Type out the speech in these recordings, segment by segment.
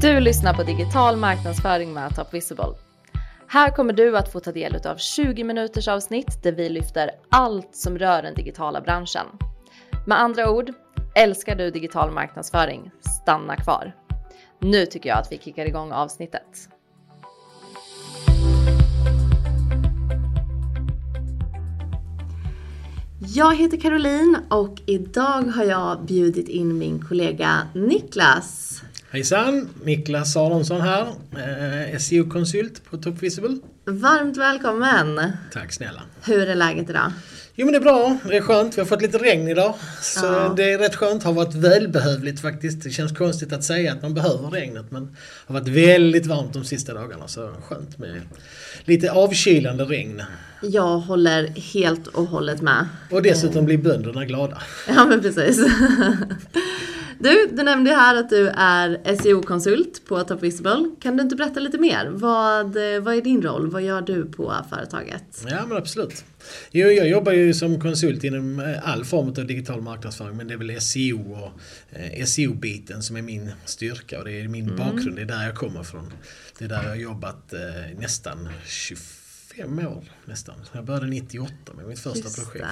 Du lyssnar på digital marknadsföring med Top Visible. Här kommer du att få ta del av 20 minuters avsnitt där vi lyfter allt som rör den digitala branschen. Med andra ord, älskar du digital marknadsföring? Stanna kvar. Nu tycker jag att vi kickar igång avsnittet. Jag heter Caroline och idag har jag bjudit in min kollega Niklas. Hejsan! Niklas Aronsson här, eh, SEO-konsult på Top Visible. Varmt välkommen! Tack snälla! Hur är läget idag? Jo men det är bra, det är skönt. Vi har fått lite regn idag. Så ja. det är rätt skönt, har varit välbehövligt faktiskt. Det känns konstigt att säga att man behöver regnet men det har varit väldigt varmt de sista dagarna så skönt med lite avkylande regn. Jag håller helt och hållet med. Och dessutom blir bönderna glada. Ja men precis. Du, du nämnde här att du är SEO-konsult på Top Visible. Kan du inte berätta lite mer? Vad, vad är din roll? Vad gör du på företaget? Ja men absolut. Jo, jag jobbar ju som konsult inom eh, all form av digital marknadsföring men det är väl SEO och eh, SEO-biten som är min styrka och det är min mm. bakgrund. Det är där jag kommer från. Det är där jag har jobbat eh, nästan 25 fem år nästan. Jag började 98 med mitt första Just projekt.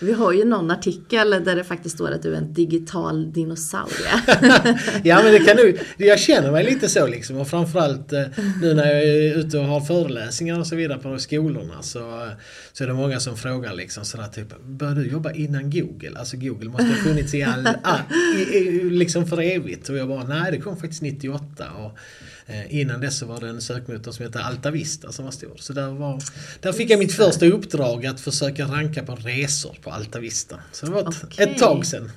Det. Vi har ju någon artikel där det faktiskt står att du är en digital dinosaurie. ja men det kan du, jag känner mig lite så liksom och framförallt eh, nu när jag är ute och har föreläsningar och så vidare på skolorna så, så är det många som frågar liksom sådär typ Började du jobba innan Google? Alltså Google måste ha funnits i all, all i, liksom för evigt och jag bara nej det kom faktiskt 98 och Eh, innan dess så var det en sökmotor som hette Altavista som var stor. Så där, var, där fick jag mitt första uppdrag att försöka ranka på resor på Altavista. Så det var ett, okay. ett tag sedan.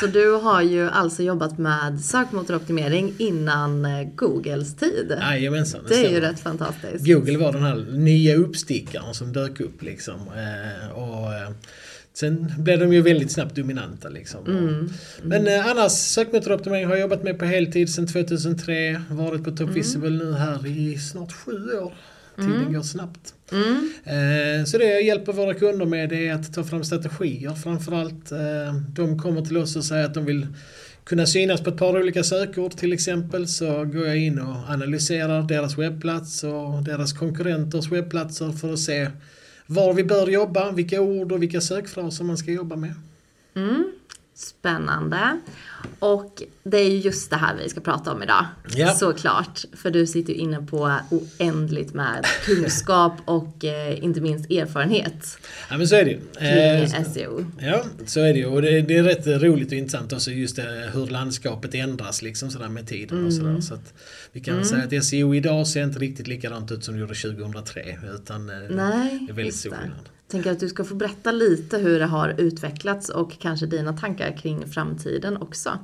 Så du har ju alltså jobbat med sökmotoroptimering innan eh, Googles tid? Jajamensan. Det, det är ju rätt fantastiskt. Google var den här nya uppstickaren som dök upp liksom. Eh, och Sen blev de ju väldigt snabbt dominanta liksom. Mm. Mm. Men eh, annars sökmotoroptimering har jag jobbat med på heltid sedan 2003. Varit på Top mm. Visible nu här i snart sju år. Tiden mm. går snabbt. Mm. Eh, så det jag hjälper våra kunder med är att ta fram strategier framförallt. Eh, de kommer till oss och säger att de vill kunna synas på ett par olika sökord till exempel så går jag in och analyserar deras webbplats och deras konkurrenters webbplatser för att se var vi bör jobba, vilka ord och vilka sökfraser man ska jobba med. Mm. Spännande. Och det är ju just det här vi ska prata om idag. Ja. Såklart. För du sitter ju inne på oändligt med kunskap och eh, inte minst erfarenhet. Ja men så är det ju. Kring eh, SEO. Ja, så är det ju. Och det, det, är rätt roligt och intressant också just det, hur landskapet ändras liksom sådär med tiden mm. och sådär. Så att vi kan mm. säga att SEO idag ser inte riktigt likadant ut som det gjorde 2003. Utan eh, Nej, det är väldigt stor skillnad tänker att du ska få berätta lite hur det har utvecklats och kanske dina tankar kring framtiden också.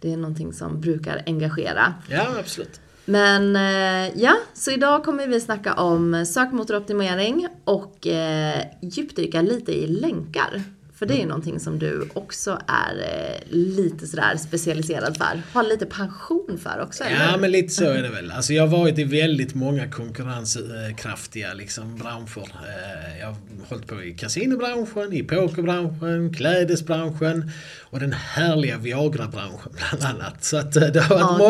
Det är någonting som brukar engagera. Ja, absolut. Men eh, ja, så idag kommer vi snacka om sökmotoroptimering och eh, djupdyka lite i länkar. För det är ju någonting som du också är eh, lite sådär specialiserad för. Har lite pension för också, eller? Ja, men lite så är det väl. Alltså jag har varit i väldigt många konkurrenskraftiga liksom, branscher. Eh, jag har hållit på i kasinobranschen, i pokerbranschen, klädesbranschen och den härliga Viagra-branschen bland annat. Så att eh, det har varit okay.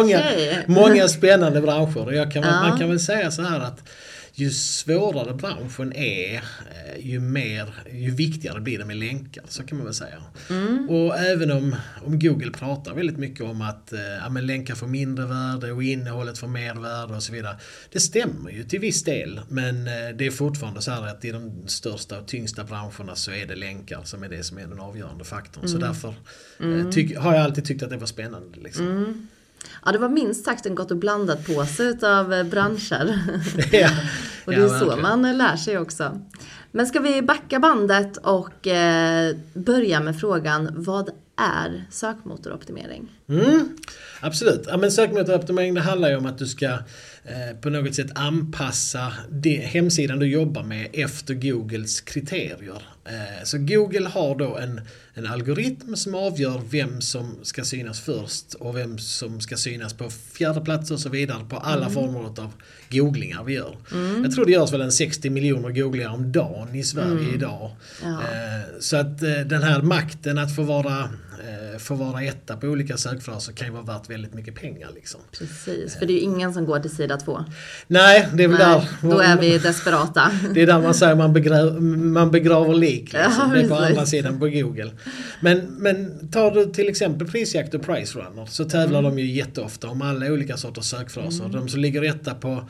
många, många spännande branscher. Jag kan, ja. Man kan väl säga så här att ju svårare branschen är, eh, ju, mer, ju viktigare blir det med länkar. Så kan man väl säga. Mm. Och även om, om Google pratar väldigt mycket om att eh, ja, men länkar får mindre värde och innehållet får mer värde och så vidare. Det stämmer ju till viss del. Men eh, det är fortfarande så här att i de största och tyngsta branscherna så är det länkar som är det som är den avgörande faktorn. Mm. Så därför mm. tyck, har jag alltid tyckt att det var spännande. Liksom. Ja, det var minst sagt en gott och blandat påse av eh, branscher. Ja, och det är ja, så man lär sig också. Men ska vi backa bandet och eh, börja med frågan, vad är sökmotoroptimering? Mm, absolut. Ja, men sökmotoroptimering det handlar ju om att du ska eh, på något sätt anpassa det, hemsidan du jobbar med efter Googles kriterier. Eh, så Google har då en, en algoritm som avgör vem som ska synas först och vem som ska synas på fjärde plats och så vidare på alla mm. former av googlingar vi gör. Mm. Jag tror det görs väl en 60 miljoner googlingar om dagen i Sverige mm. idag. Ja. Eh, så att den här makten att få vara eh, få vara etta på olika sökfraser kan ju vara värt väldigt mycket pengar. Liksom. Precis, för det är ju ingen som går till sida två. Nej, det är väl Nej, där. då är vi desperata. Det är där man säger man begraver, man begraver lik. Liksom. Ja, det är på andra sidan på Google. Men, men tar du till exempel Prisjakt och Price Runner så tävlar Mm. de ju jätteofta om alla olika sorters sökfraser. De som ligger etta på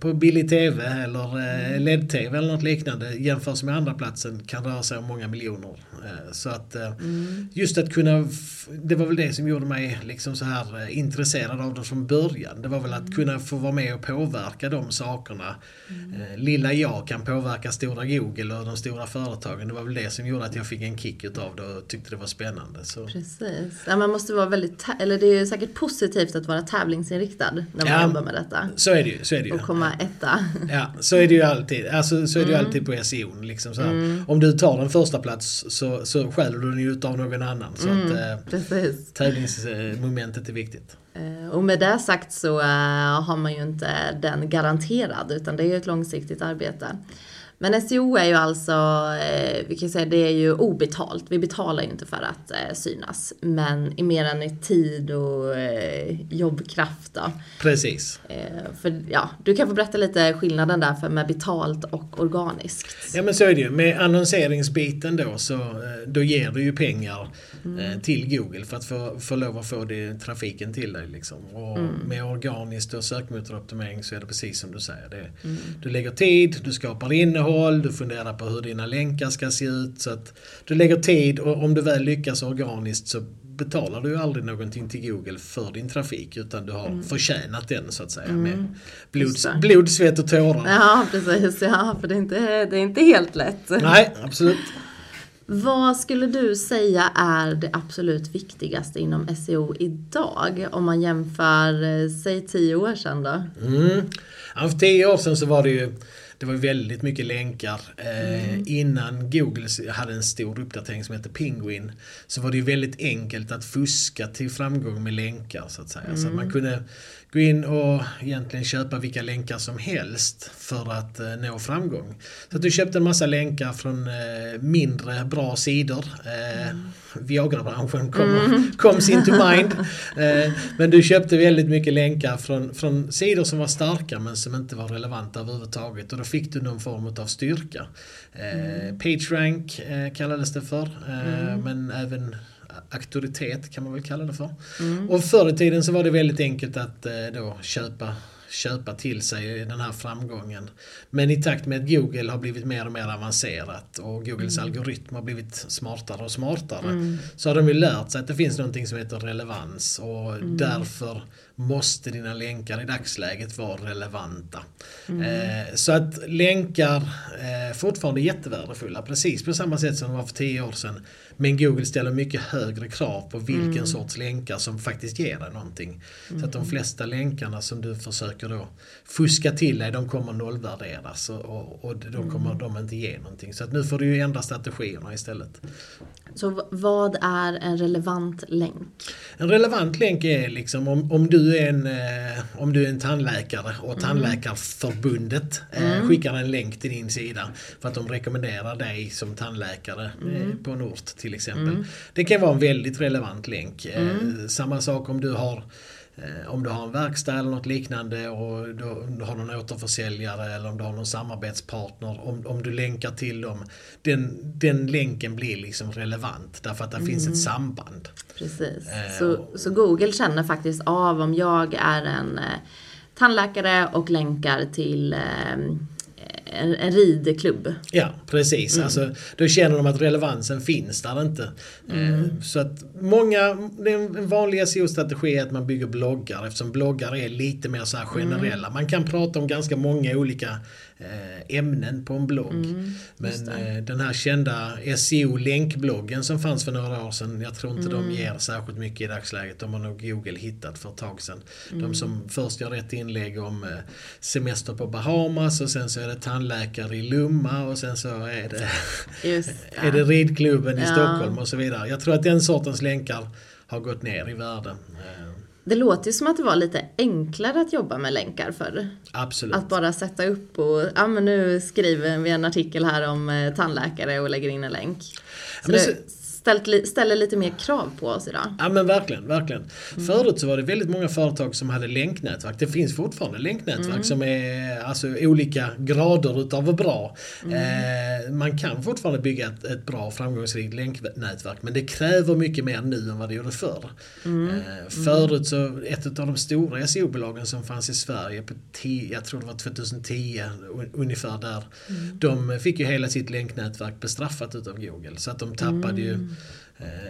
på billig TV eller eh, Mm. LED-TV eller något liknande jämförs med andra platsen kan röra sig om många miljoner. Eh, Så att eh, Mm. just att kunna, det var väl det som gjorde mig liksom så här eh, intresserad av det från början. Det var väl att kunna få vara med och påverka de sakerna. Eh, Lilla jag kan påverka stora Google och de stora företagen. Det var väl det som gjorde att jag fick en kick utav det och tyckte det var spännande. Så. Precis. Ja, man måste vara väldigt, eller det är säkert positivt att vara tävlingsinriktad när man Ja. jobbar med detta. Så är det ju. Så är det ju. Komma etta. Ja, så är det ju alltid. Alltså, så är det Mm. alltid på SEO. Liksom så här. Om du tar en första plats så, så stjäler du den ju utav någon annan. Så Mm. att, eh, Precis. tävlingsmomentet är viktigt. Eh, Och med det sagt så eh, har man ju inte den garanterad utan det är ju ett långsiktigt arbete. Men SEO är ju alltså, eh, vi kan säga det är ju obetalt. Vi betalar ju inte för att eh, synas. Men i mer än i tid och eh, jobbkraft då. Precis. Eh, för ja, du kan få berätta lite skillnaden där för med betalt och organiskt. Ja men så är det ju. Med annonseringsbiten då så eh, då ger du ju pengar eh, till Google för att få, få lov att få det, trafiken till dig. Liksom. Och med organiskt och sökmotoroptimering så är det precis som du säger. Det, Du lägger tid, du skapar innehåll, du funderar på hur dina länkar ska se ut. Så att du lägger tid och om du väl lyckas organiskt så betalar du ju aldrig någonting till Google för din trafik utan du har förtjänat den så att säga. Med blod, blod, svett och tårar. Ja, precis. Ja, för det är inte, det är inte helt lätt. Nej, absolut. Vad skulle du säga är det absolut viktigaste inom SEO idag? Om man jämför, eh, säg tio år sedan då? Mm. Ja, för tio år sedan så var det ju det var väldigt mycket länkar. Eh, Innan Google hade en stor uppdatering som hette Penguin så var det ju väldigt enkelt att fuska till framgång med länkar så att säga. Så att man kunde gå in och egentligen köpa vilka länkar som helst för att eh, nå framgång. Så att du köpte en massa länkar från eh, mindre bra sidor. Eh, Viagra-branschen kom, comes into mind. Eh, men du köpte väldigt mycket länkar från, från sidor som var starka men som inte var relevanta överhuvudtaget. Och då fick du någon form av styrka. Eh, PageRank eh, kallades det för. Eh, Men även auktoritet kan man väl kalla det för. Och förr i tiden så var det väldigt enkelt att eh, då köpa köpa till sig den här framgången. Men i takt med att Google har blivit mer och mer avancerat och Googles algoritm har blivit smartare och smartare så har de ju lärt sig att det finns någonting som heter relevans och därför måste dina länkar i dagsläget vara relevanta. Eh, så att länkar eh, fortfarande är jättevärdefulla precis på samma sätt som de var för tio år sedan. Men Google ställer mycket högre krav på vilken sorts länkar som faktiskt ger dig någonting. Så att de flesta länkarna som du försöker då fuska till dig, de kommer nollvärderas och, och, och de kommer de inte ge någonting. Så att nu får du ju ändra strategierna istället. Så vad är en relevant länk? En relevant länk är liksom om, om, du, är en, eh, om du är en tandläkare och Tandläkarförbundet eh, skickar en länk till din sida för att de rekommenderar dig som tandläkare eh, på en ort till exempel. Det kan vara en väldigt relevant länk. Eh, Samma sak om du har eh, om du har en verkstad eller något liknande och du, du har någon återförsäljare eller om du har någon samarbetspartner. Om, om du länkar till dem. Den, den länken blir liksom relevant därför att det finns ett samband. Precis. Eh, Så, så Google känner faktiskt av om jag är en eh, tandläkare och länkar till eh, en, en ridklubb. Ja, precis. Alltså, då känner de att relevansen finns där inte. Eh, Så att många, den vanliga SEO-strategi är att man bygger bloggar eftersom bloggar är lite mer så generella. Man kan prata om ganska många olika ämnen på en blogg. Men eh, den här kända SEO-länkbloggen som fanns för några år sedan, jag tror inte de ger särskilt mycket i dagsläget. De har nog Google hittat för ett tag sedan. De som först gör ett inlägg om eh, semester på Bahamas och sen så är det tandläkare i Lumma och sen så är det, Just är det ridklubben i Ja. Stockholm och så vidare. Jag tror att den sortens länkar har gått ner i värde. Det låter ju som att det var lite enklare att jobba med länkar förr. Absolut. Att bara sätta upp och, ja men nu skriver vi en artikel här om eh, tandläkare och lägger in en länk. Så men det, så- ställt, ställer lite mer krav på oss idag. Ja men verkligen, verkligen. Mm. Förut så var det väldigt många företag som hade länknätverk. Det finns fortfarande länknätverk mm. som är alltså olika grader utav bra. Mm. Eh, man kan fortfarande bygga ett, ett bra framgångsrikt länknätverk men det kräver mycket mer nu än vad det gjorde förr. Mm. Eh, förut så, ett av de stora SEO-bolagen som fanns i Sverige, på tio, jag tror det var 2010 ungefär där, mm. de fick ju hela sitt länknätverk bestraffat utav Google. Så att de tappade ju mm.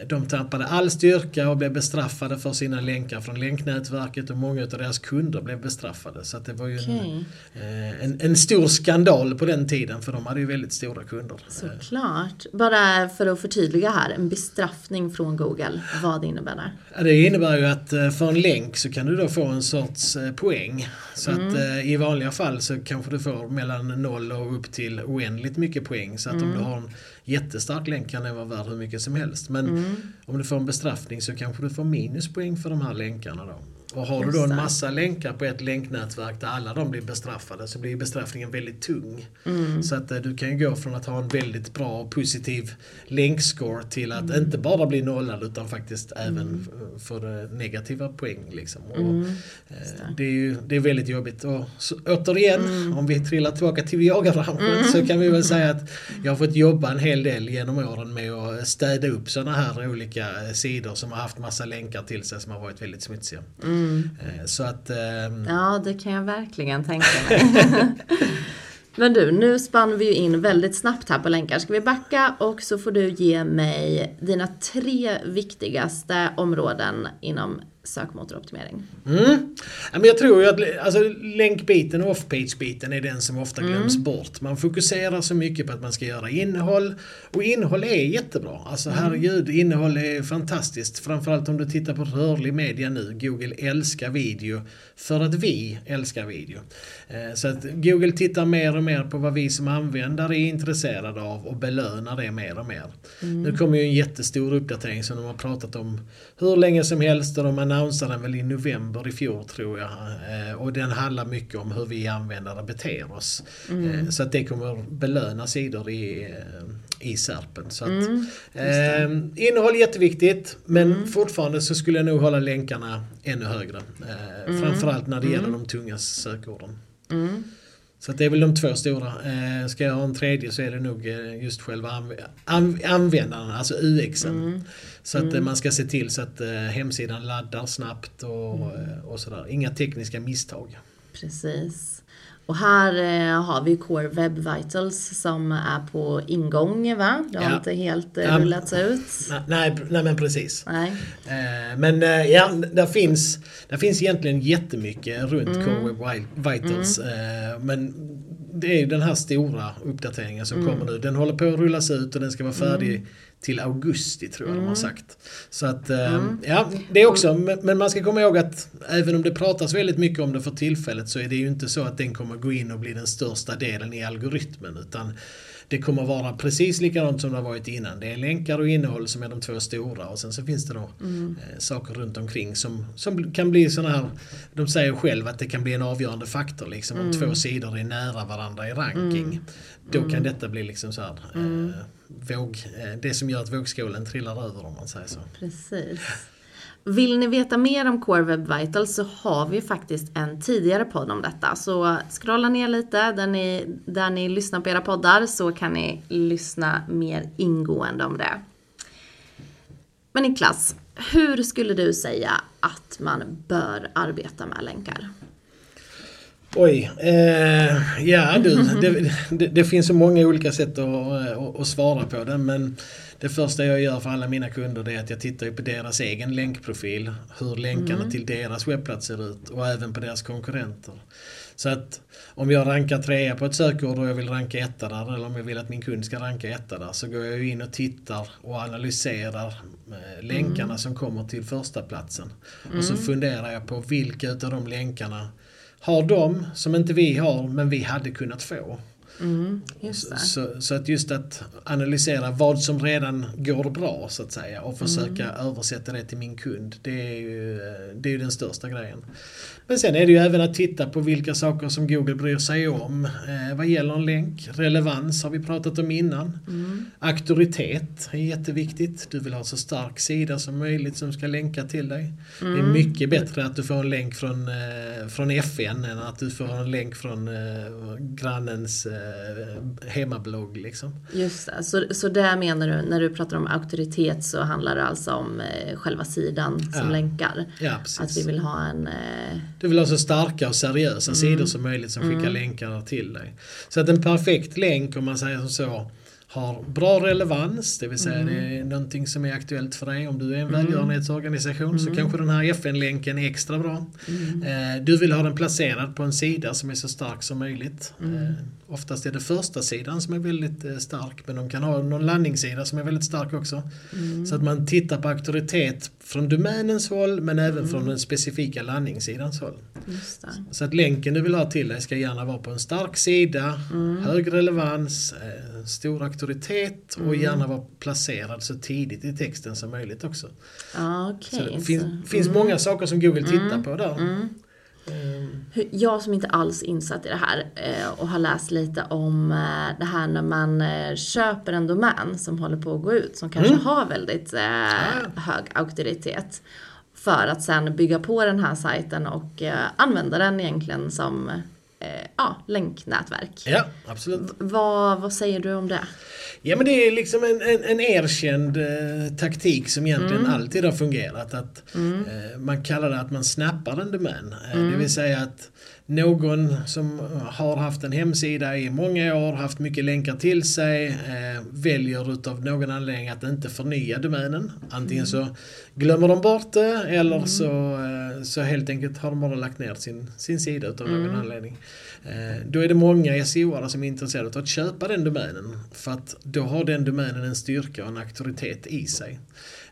De tappade all styrka och blev bestraffade för sina länkar från länknätverket och många av deras kunder blev bestraffade. Så det var ju okay. en, eh, en, en, stor skandal på den tiden för de hade ju väldigt stora kunder. Såklart. Bara för att förtydliga här, en bestraffning från Google, vad innebär det? Det innebär ju att eh, för en länk så kan du då få en sorts poäng. Så mm. att i vanliga fall så kanske du får mellan noll och upp till oändligt mycket poäng. Så att mm. om du har en jättestark länk kan den vara värd hur mycket som helst. Men mm. om du får en bestraffning så kanske du får minuspoäng för de här länkarna då. Och har du då en massa länkar på ett länknätverk där alla de blir bestraffade så blir bestraffningen väldigt tung. Mm. Så att eh, du kan ju gå från att ha en väldigt bra och positiv länkscore till att mm. inte bara bli nollad utan faktiskt mm. även få negativa poäng. Liksom. Och, mm. eh, det. är ju det är väldigt jobbigt. Och så, återigen, mm. om vi trillar tillbaka till yogabranschen mm. så kan vi väl säga att jag har fått jobba en hel del genom åren med att städa upp sådana här olika sidor som har haft massa länkar till sig som har varit väldigt smutsiga. Mm. Mm. Eh, så att... Ähm... Ja, det kan jag verkligen tänka mig. Men du, nu spann vi ju in väldigt snabbt här på länkar. Ska vi backa och så får du ge mig dina tre viktigaste områden inom sökmotoroptimering. Mm. Men jag tror ju att alltså, länkbiten och off-page-biten är den som ofta glöms mm. bort. Man fokuserar så mycket på att man ska göra innehåll. Och innehåll är jättebra. Alltså mm. herregud, innehåll är fantastiskt. Framförallt om du tittar på rörlig media nu. Google älskar video för att vi älskar video. Eh, så att Google tittar mer och mer på vad vi som användare är intresserade av och belönar det mer och mer. Mm. Nu kommer ju en jättestor uppdatering som de har pratat om hur länge som helst och de annonsade den väl i november i fjol tror jag. Eh, och den handlar mycket om hur vi användare beter oss. Mm. Eh, så att det kommer belöna sidor i, i SERPen. Så att, mm, eh, innehåll jätteviktigt men mm. fortfarande så skulle jag nog hålla länkarna ännu högre. Eh, mm. Framförallt när det gäller mm. de tunga sökorden. Så det är väl de två stora. Eh, ska jag ha en tredje så är det nog eh, just själva anv anv användaren, alltså UXen. Mm. Så att eh, mm. man ska se till så att hemsidan laddar snabbt och, mm. och sådär. Inga tekniska misstag. Precis. Och här eh, har vi Core Web Vitals som är på ingång va? Det har ja. inte helt eh, rullats ut. Nej, nej men precis. Nej. Eh, men eh, ja, där finns, där finns egentligen jättemycket runt mm. Core Web Vitals. Mm. Eh, men det är ju den här stora uppdateringen som mm. kommer nu. Den håller på att rullas ut och den ska vara färdig mm till augusti tror jag mm. de har mm. sagt. Så att, eh, mm. ja, det är också, men man ska komma ihåg att även om det pratas väldigt mycket om det för tillfället så är det ju inte så att den kommer gå in och bli den största delen i algoritmen. Utan det kommer vara precis likadant som det har varit innan. Det är länkar och innehåll som är de två stora och sen så finns det då mm. eh, saker runt omkring som, som kan bli sådana här, de säger själv att det kan bli en avgörande faktor liksom om mm. två sidor är nära varandra i ranking. Mm. Då kan mm. detta bli liksom så här, mm. eh, våg, eh, det som gör att vågskålen trillar över om man säger så. Precis. Vill ni veta mer om Core Web Vitals så har vi faktiskt en tidigare podd om detta. Så scrolla ner lite där ni, där ni lyssnar på era poddar så kan ni lyssna mer ingående om det. Men Niklas, hur skulle du säga att man bör arbeta med länkar? Oj, eh, ja du, det, det, det, finns så många olika sätt att, att, att svara på det men det första jag gör för alla mina kunder är att jag tittar på deras egen länkprofil. Hur länkarna mm. till deras webbplats ser ut och även på deras konkurrenter. Så att om jag rankar trea på ett sökord och jag vill ranka etta där eller om jag vill att min kund ska ranka etta där så går jag in och tittar och analyserar eh, länkarna mm. som kommer till första platsen. Mm. Och så mm. funderar jag på vilka utav de länkarna har de som inte vi har men vi hade kunnat få. Mm, Så, så, så att just att analysera vad som redan går bra så att säga och försöka Mm. översätta det till min kund. Det är, ju, det är ju den största grejen. Men sen är det ju även att titta på vilka saker som Google bryr sig om. Eh, vad gäller en länk, relevans har vi pratat om innan. Mm. Auktoritet är jätteviktigt. Du vill ha så stark sida som möjligt som ska länka till dig. Det är Mm. mycket bättre att du får en länk från, eh, från FN än att du får en länk från eh, grannens eh, hemmablogg. Liksom. Just det. Så, så där menar du, när du pratar om auktoritet så handlar det alltså om eh, själva sidan som Ja. länkar. Ja, Att vi precis. vill ha en... Du vill ha så starka och seriösa sidor som möjligt som skickar länkar till dig. Så att en perfekt länk, om man säger som så, har bra relevans, det vill säga det är någonting som är aktuellt för dig. Om du är en välgörenhetsorganisation så kanske den här FN-länken är extra bra. Eh, Du vill ha den placerad på en sida som är så stark som möjligt. Eh, Oftast är det första sidan som är väldigt eh, stark men de kan ha någon landningssida som är väldigt stark också. Så att man tittar på auktoritet från domänens håll men även från den specifika landningssidans håll. Så att länken du vill ha till dig ska gärna vara på en stark sida, hög relevans, stor auktoritet och gärna vara placerad så tidigt i texten som möjligt också. Ja, Så okej. det finns, Så- finns många saker som Google tittar på där. Mm. Ehm, Jag som inte alls insatt i det här eh, och har läst lite om eh, det här när man eh, köper en domän som håller på att gå ut som kanske Mm. har väldigt eh, hög auktoritet. För att sen bygga på den här sajten och använda den egentligen som ja, länknätverk. Ja, absolut. Vad, vad säger du om det? Ja men det är liksom en, en, en erkänd eh, taktik som egentligen alltid har fungerat. Att, eh, man kallar det att man snappar en domän. Eh, Det vill säga att någon som har haft en hemsida i många år, haft mycket länkar till sig, eh, väljer utav någon anledning att inte förnya domänen. Antingen så glömmer de bort det eller så, eh, så helt enkelt har de bara lagt ner sin, sin sida utav någon anledning. Eh, Då är det många SEO-are som är intresserade av att köpa den domänen. För att då har den domänen en styrka och en auktoritet i sig.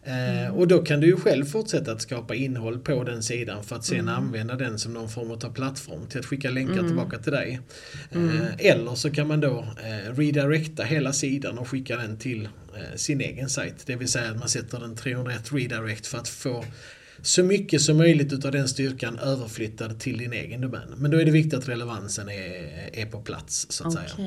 Eh, Och då kan du ju själv fortsätta att skapa innehåll på den sidan för att sen använda den som någon form av plattform till att skicka länkar tillbaka till dig. Eh, Eller så kan man då eh, redirecta hela sidan och skicka den till sin egen sajt. Det vill säga att man sätter en 301 redirect för att få så mycket som möjligt utav den styrkan överflyttad till din egen domän. Men då är det viktigt att relevansen är, är på plats så att säga.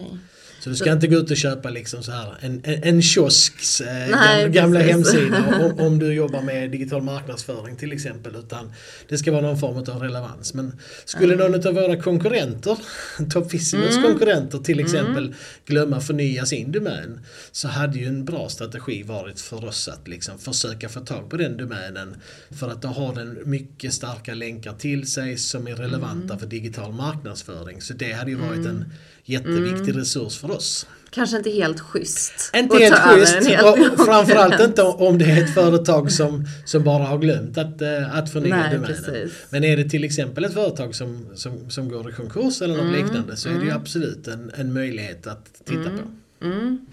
Så du ska inte gå ut och köpa liksom så här en, en, en kiosks eh, Nej, gamla, precis. hemsida om, om du jobbar med digital marknadsföring till exempel. Utan det ska vara någon form av relevans. Men skulle någon av våra konkurrenter, Top Visibels Mm. konkurrenter till exempel, glömma förnya sin domän. Så hade ju en bra strategi varit för oss att liksom försöka få tag på den domänen. För att då har den mycket starka länkar till sig som är relevanta för digital marknadsföring. Så det hade ju varit en jätteviktig resurs för oss. Kanske inte helt schysst. Inte helt schysst hel och framförallt inte om det är ett företag som, som bara har glömt att, eh, att förnya Nej, domänen. precis. Men är det till exempel ett företag som, som, som går i konkurs eller något liknande så är det ju absolut en, en möjlighet att titta på. Mm.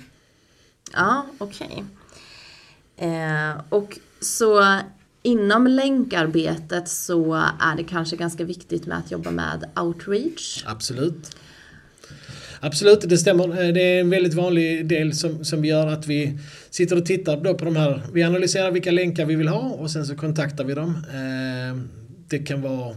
Ja, okej. Eh, och så inom länkarbetet så är det kanske ganska viktigt med att jobba med outreach. Absolut. Absolut, det stämmer. Eh, det är en väldigt vanlig del som, som gör att vi sitter och tittar då på de här. Vi analyserar vilka länkar vi vill ha och sen så kontaktar vi dem. Eh, det kan vara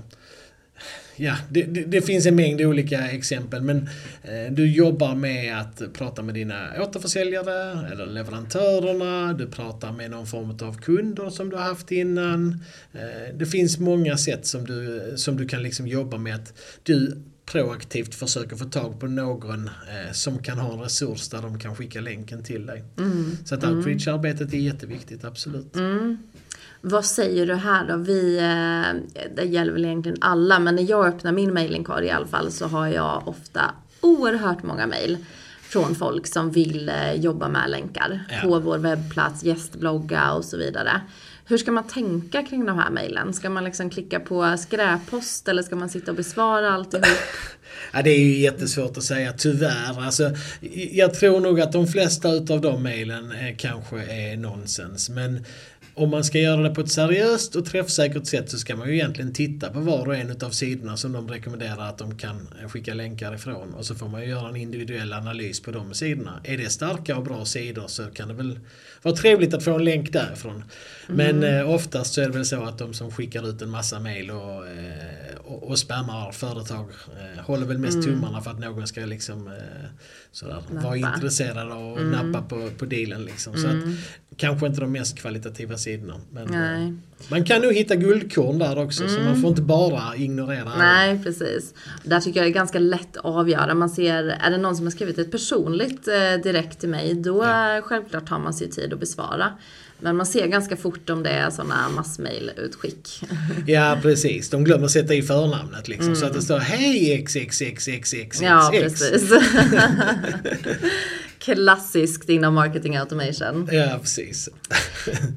Ja, det, det, det finns en mängd olika exempel men eh, du jobbar med att prata med dina återförsäljare eller leverantörerna. Du pratar med någon form av kunder som du har haft innan. Eh, det finns många sätt som du, som du kan liksom jobba med att du proaktivt försöker få tag på någon eh, som kan ha en resurs där de kan skicka länken till dig. Så att outreach-arbetet är jätteviktigt, absolut. Mm. Vad säger du här då? Vi, eh, det gäller väl egentligen alla, men när jag öppnar min mailinkorg i alla fall så har jag ofta oerhört många mail från folk som vill eh, jobba med länkar Ja. på vår webbplats, gästblogga och så vidare. Hur ska man tänka kring de här mejlen? Ska man liksom klicka på skräppost eller ska man sitta och besvara alltihop? Ja, det är ju jättesvårt att säga, tyvärr. Alltså, jag tror nog att de flesta utav de mejlen eh, kanske är nonsens. Men om man ska göra det på ett seriöst och träffsäkert sätt så ska man ju egentligen titta på var och en av sidorna som de rekommenderar att de kan eh, skicka länkar ifrån. Och så får man ju göra en individuell analys på de sidorna. Är det starka och bra sidor så kan det väl vara trevligt att få en länk därifrån. Men mm. oftast så är det väl så att de som skickar ut en massa mail och, eh, och, och spammar företag eh, håller väl mest mm. tummarna för att någon ska liksom sådär, vara intresserad och mm. nappa på, på dealen. Liksom. Så att, mm. kanske inte de mest kvalitativa sidorna. Men eh, man kan nog hitta guldkorn där också så man mm. får inte bara ignorera Nej precis. Där tycker jag det är ganska lätt att avgöra. Man ser, är det någon som har skrivit ett personligt eh, direkt till mig då ja. självklart tar man sig tid att besvara. Men man ser ganska fort om det är sådana massmailutskick. Ja precis, de glömmer sätta i förnamnet liksom mm. så att det står Hej XXXXXX. Ja precis. Klassiskt inom marketing automation. Ja precis.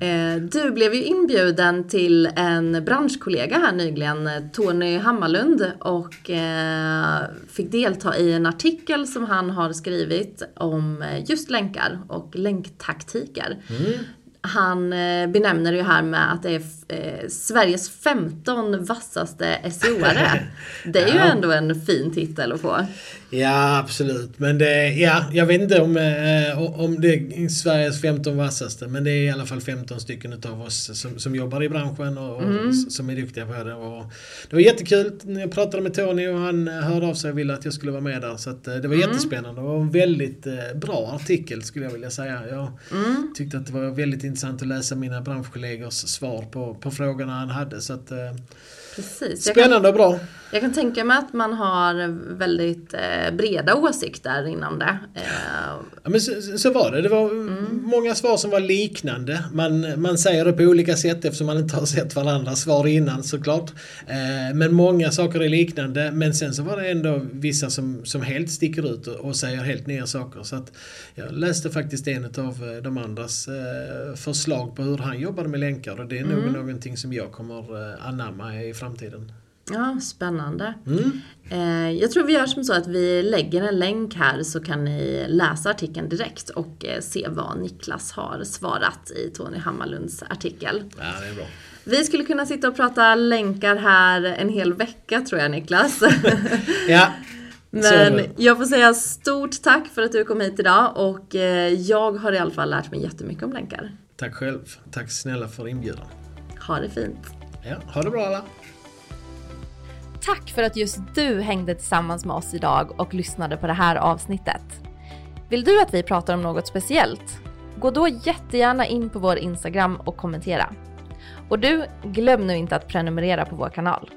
Eh, du blev ju inbjuden till en branschkollega här nyligen, Tony Hammarlund och eh, fick delta i en artikel som han har skrivit om just länkar och länktaktiker. Mm. Han eh, benämner det ju här med att det är eh, Sveriges 15 vassaste SEO-are. Det är ja. ju ändå en fin titel att få. Ja, absolut. Men det, ja, jag vet inte om, eh, om det är Sveriges 15 vassaste, men det är i alla fall 15 stycken av oss som, som jobbar i branschen och, mm. och som är duktiga på det. Och det var jättekul. Jag pratade med Tony och han hörde av sig och ville att jag skulle vara med där. Så att, det var mm. jättespännande och en väldigt bra artikel skulle jag vilja säga. Jag mm. tyckte att det var väldigt intressant att läsa mina branschkollegors svar på, på frågorna han hade. Så att, Precis. Spännande kan, och bra. Jag kan tänka mig att man har väldigt eh, breda åsikter inom det. Eh. Ja, men så, så, var det. Det var mm. många svar som var liknande. Man, man säger det på olika sätt eftersom man inte har sett varandras svar innan såklart. Eh, men många saker är liknande. Men sen så var det ändå vissa som, som helt sticker ut och, säger helt nya saker. Så att jag läste faktiskt en av eh, de andras eh, förslag på hur han jobbade med länkar och det är mm. nog någonting som jag kommer eh, anamma i framtiden. Ja, spännande. Mm. Eh, jag tror vi gör som så att vi lägger en länk här så kan ni läsa artikeln direkt och eh, se vad Niklas har svarat i Tony Hammarlunds artikel. Ja, det är bra. Vi skulle kunna sitta och prata länkar här en hel vecka tror jag Niklas. ja. Men jag får säga stort tack för att du kom hit idag och eh, jag har i alla fall lärt mig jättemycket om länkar. Tack själv. Tack snälla för inbjudan. Ha det fint. Ja, ha det bra alla. Tack för att just du hängde tillsammans med oss idag och lyssnade på det här avsnittet. Vill du att vi pratar om något speciellt? Gå då jättegärna in på vår Instagram och kommentera. Och du, glöm nu inte att prenumerera på vår kanal.